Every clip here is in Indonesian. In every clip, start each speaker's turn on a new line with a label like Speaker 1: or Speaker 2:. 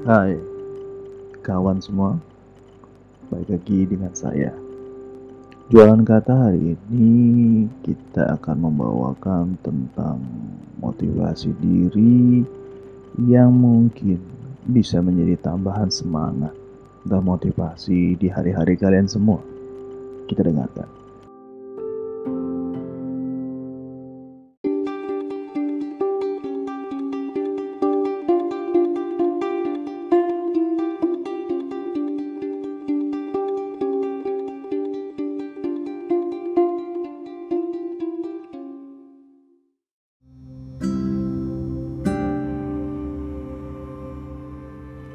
Speaker 1: Hai kawan semua. Baik lagi dengan saya. Jualan kata hari ini kita akan membawakan tentang motivasi diri Yang mungkin bisa menjadi tambahan semangat dan motivasi di hari-hari kalian semua. Kita dengarkan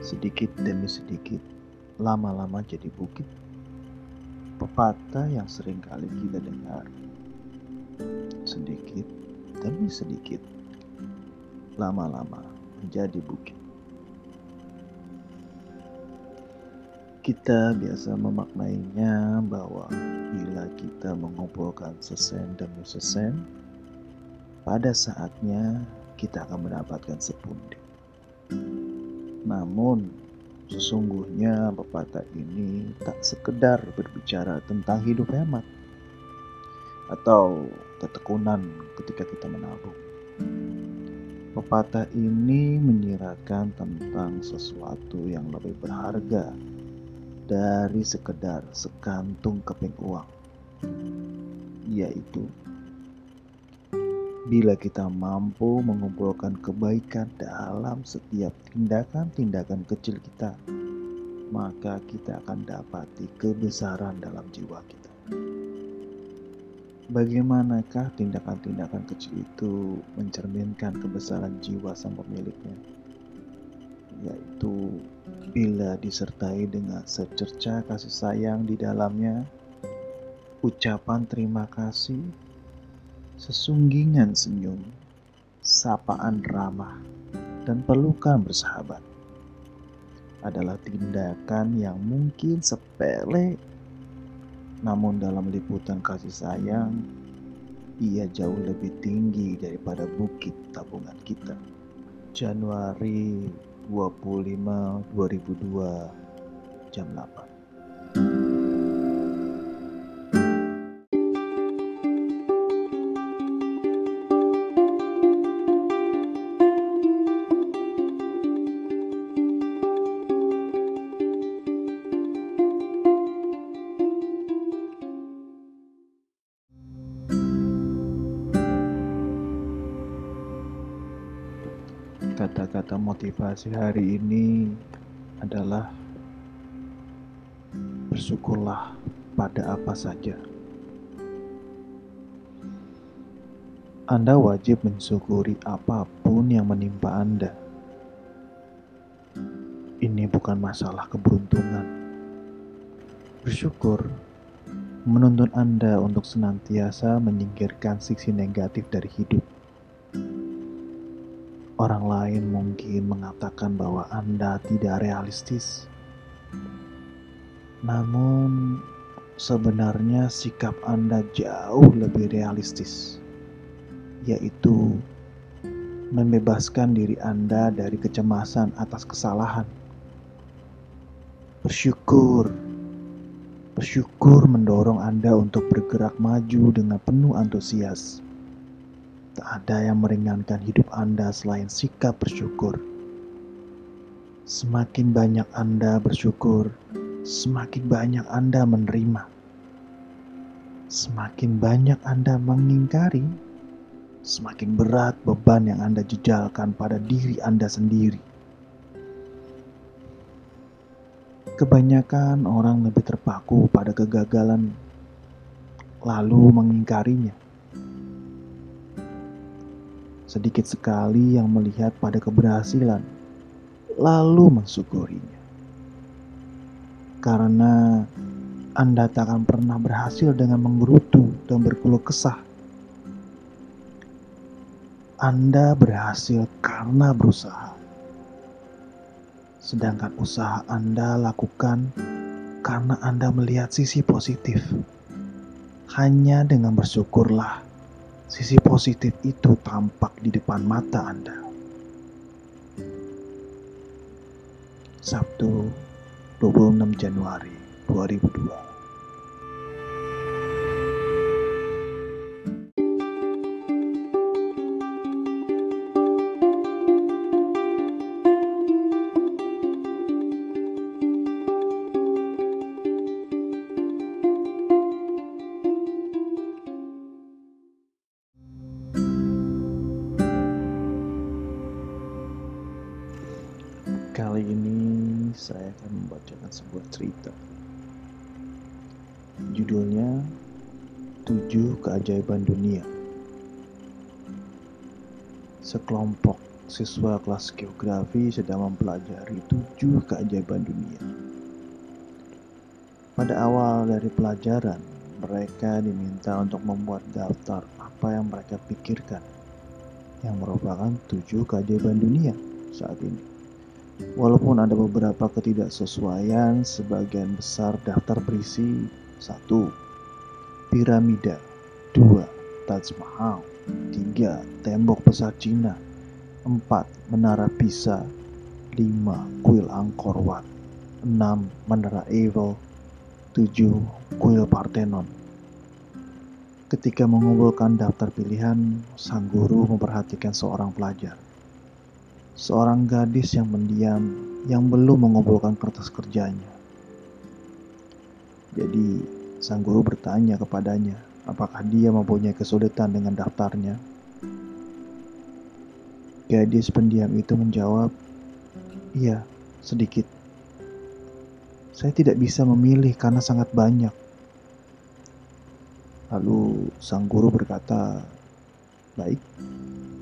Speaker 1: Sedikit demi sedikit, lama-lama jadi bukit. Pepatah yang sering kali kita dengar. Sedikit demi sedikit, lama-lama menjadi bukit. Kita biasa memaknainya bahwa bila kita mengumpulkan sesen demi sesen, pada saatnya kita akan mendapatkan sepundi. Namun, sesungguhnya pepatah ini tak sekedar berbicara tentang hidup hemat atau ketekunan ketika kita menabung. Pepatah ini menyiratkan tentang sesuatu yang lebih berharga dari sekedar sekantung keping uang, yaitu Bila kita mampu mengumpulkan kebaikan dalam setiap tindakan-tindakan kecil kita, maka kita akan dapati kebesaran dalam jiwa kita. Bagaimanakah tindakan-tindakan kecil itu mencerminkan kebesaran jiwa sang pemiliknya? Yaitu bila disertai dengan secerca kasih sayang di dalamnya, ucapan terima kasih, sesunggingan senyum, sapaan ramah, dan pelukan bersahabat adalah tindakan yang mungkin sepele, namun dalam liputan kasih sayang, ia jauh lebih tinggi daripada bukit tabungan kita. Januari 25 2002 jam 8 Kata-kata motivasi hari ini adalah bersyukurlah pada apa saja. Anda wajib mensyukuri apa pun yang menimpa Anda. Ini bukan masalah keberuntungan. Bersyukur menuntun Anda untuk senantiasa menyingkirkan sisi negatif dari hidup Orang lain mungkin mengatakan bahwa Anda tidak realistis, namun sebenarnya sikap Anda jauh lebih realistis, yaitu membebaskan diri Anda dari kecemasan atas kesalahan. Bersyukur, bersyukur mendorong Anda untuk bergerak maju dengan penuh antusias Tak ada yang meringankan hidup Anda selain sikap bersyukur. Semakin banyak Anda bersyukur, semakin banyak Anda menerima. Semakin banyak Anda mengingkari, semakin berat beban yang Anda jejalkan pada diri Anda sendiri. Kebanyakan orang lebih terpaku pada kegagalan, lalu mengingkarinya sedikit sekali yang melihat pada keberhasilan, lalu mensyukurinya. Karena Anda tak akan pernah berhasil dengan menggerutu dan berkeluh kesah. Anda berhasil karena berusaha. Sedangkan usaha Anda lakukan karena Anda melihat sisi positif. Hanya dengan bersyukurlah sisi positif itu tampak di depan mata Anda. Sabtu 26 Januari 2002. Saya akan membacakan sebuah cerita. Judulnya Tujuh Keajaiban Dunia. Sekelompok siswa kelas geografi sedang mempelajari tujuh keajaiban dunia. Pada awal dari pelajaran, mereka diminta untuk membuat daftar apa yang mereka pikirkan yang merupakan tujuh keajaiban dunia saat ini. Walaupun ada beberapa ketidaksesuaian, sebagian besar daftar berisi satu Piramida 2. Taj Mahal 3. Tembok besar Cina 4. Menara Pisa 5. Kuil Angkor Wat 6. Menara Eiffel 7. Kuil Parthenon Ketika mengumpulkan daftar pilihan, sang guru memperhatikan seorang pelajar seorang gadis yang mendiam yang belum mengumpulkan kertas kerjanya. Jadi, sang guru bertanya kepadanya, apakah dia mempunyai kesulitan dengan daftarnya. Gadis pendiam itu menjawab, "Iya, sedikit. Saya tidak bisa memilih karena sangat banyak." Lalu sang guru berkata, "Baik,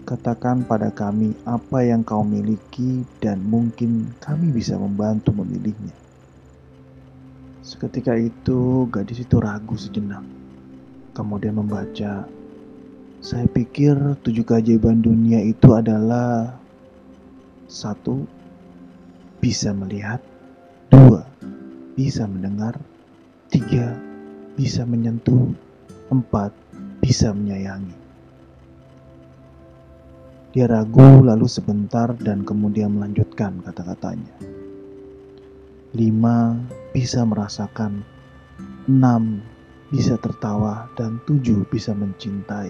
Speaker 1: Katakan pada kami apa yang kau miliki, dan mungkin kami bisa membantu memilihnya. Seketika itu, gadis itu ragu sejenak, kemudian membaca. Saya pikir tujuh keajaiban dunia itu adalah satu, bisa melihat, dua, bisa mendengar, tiga, bisa menyentuh, empat, bisa menyayangi. Dia ragu lalu sebentar dan kemudian melanjutkan kata-katanya. Lima bisa merasakan, enam bisa tertawa, dan tujuh bisa mencintai.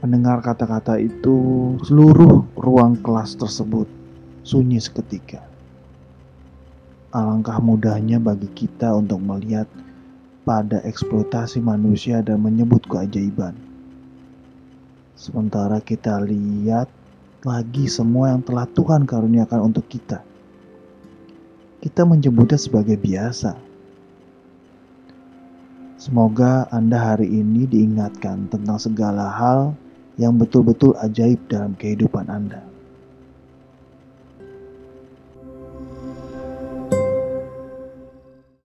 Speaker 1: Mendengar kata-kata itu, seluruh ruang kelas tersebut sunyi seketika. Alangkah mudahnya bagi kita untuk melihat pada eksploitasi manusia dan menyebut keajaiban. Sementara kita lihat lagi semua yang telah Tuhan karuniakan untuk kita. Kita menyebutnya sebagai biasa. Semoga Anda hari ini diingatkan tentang segala hal yang betul-betul ajaib dalam kehidupan Anda.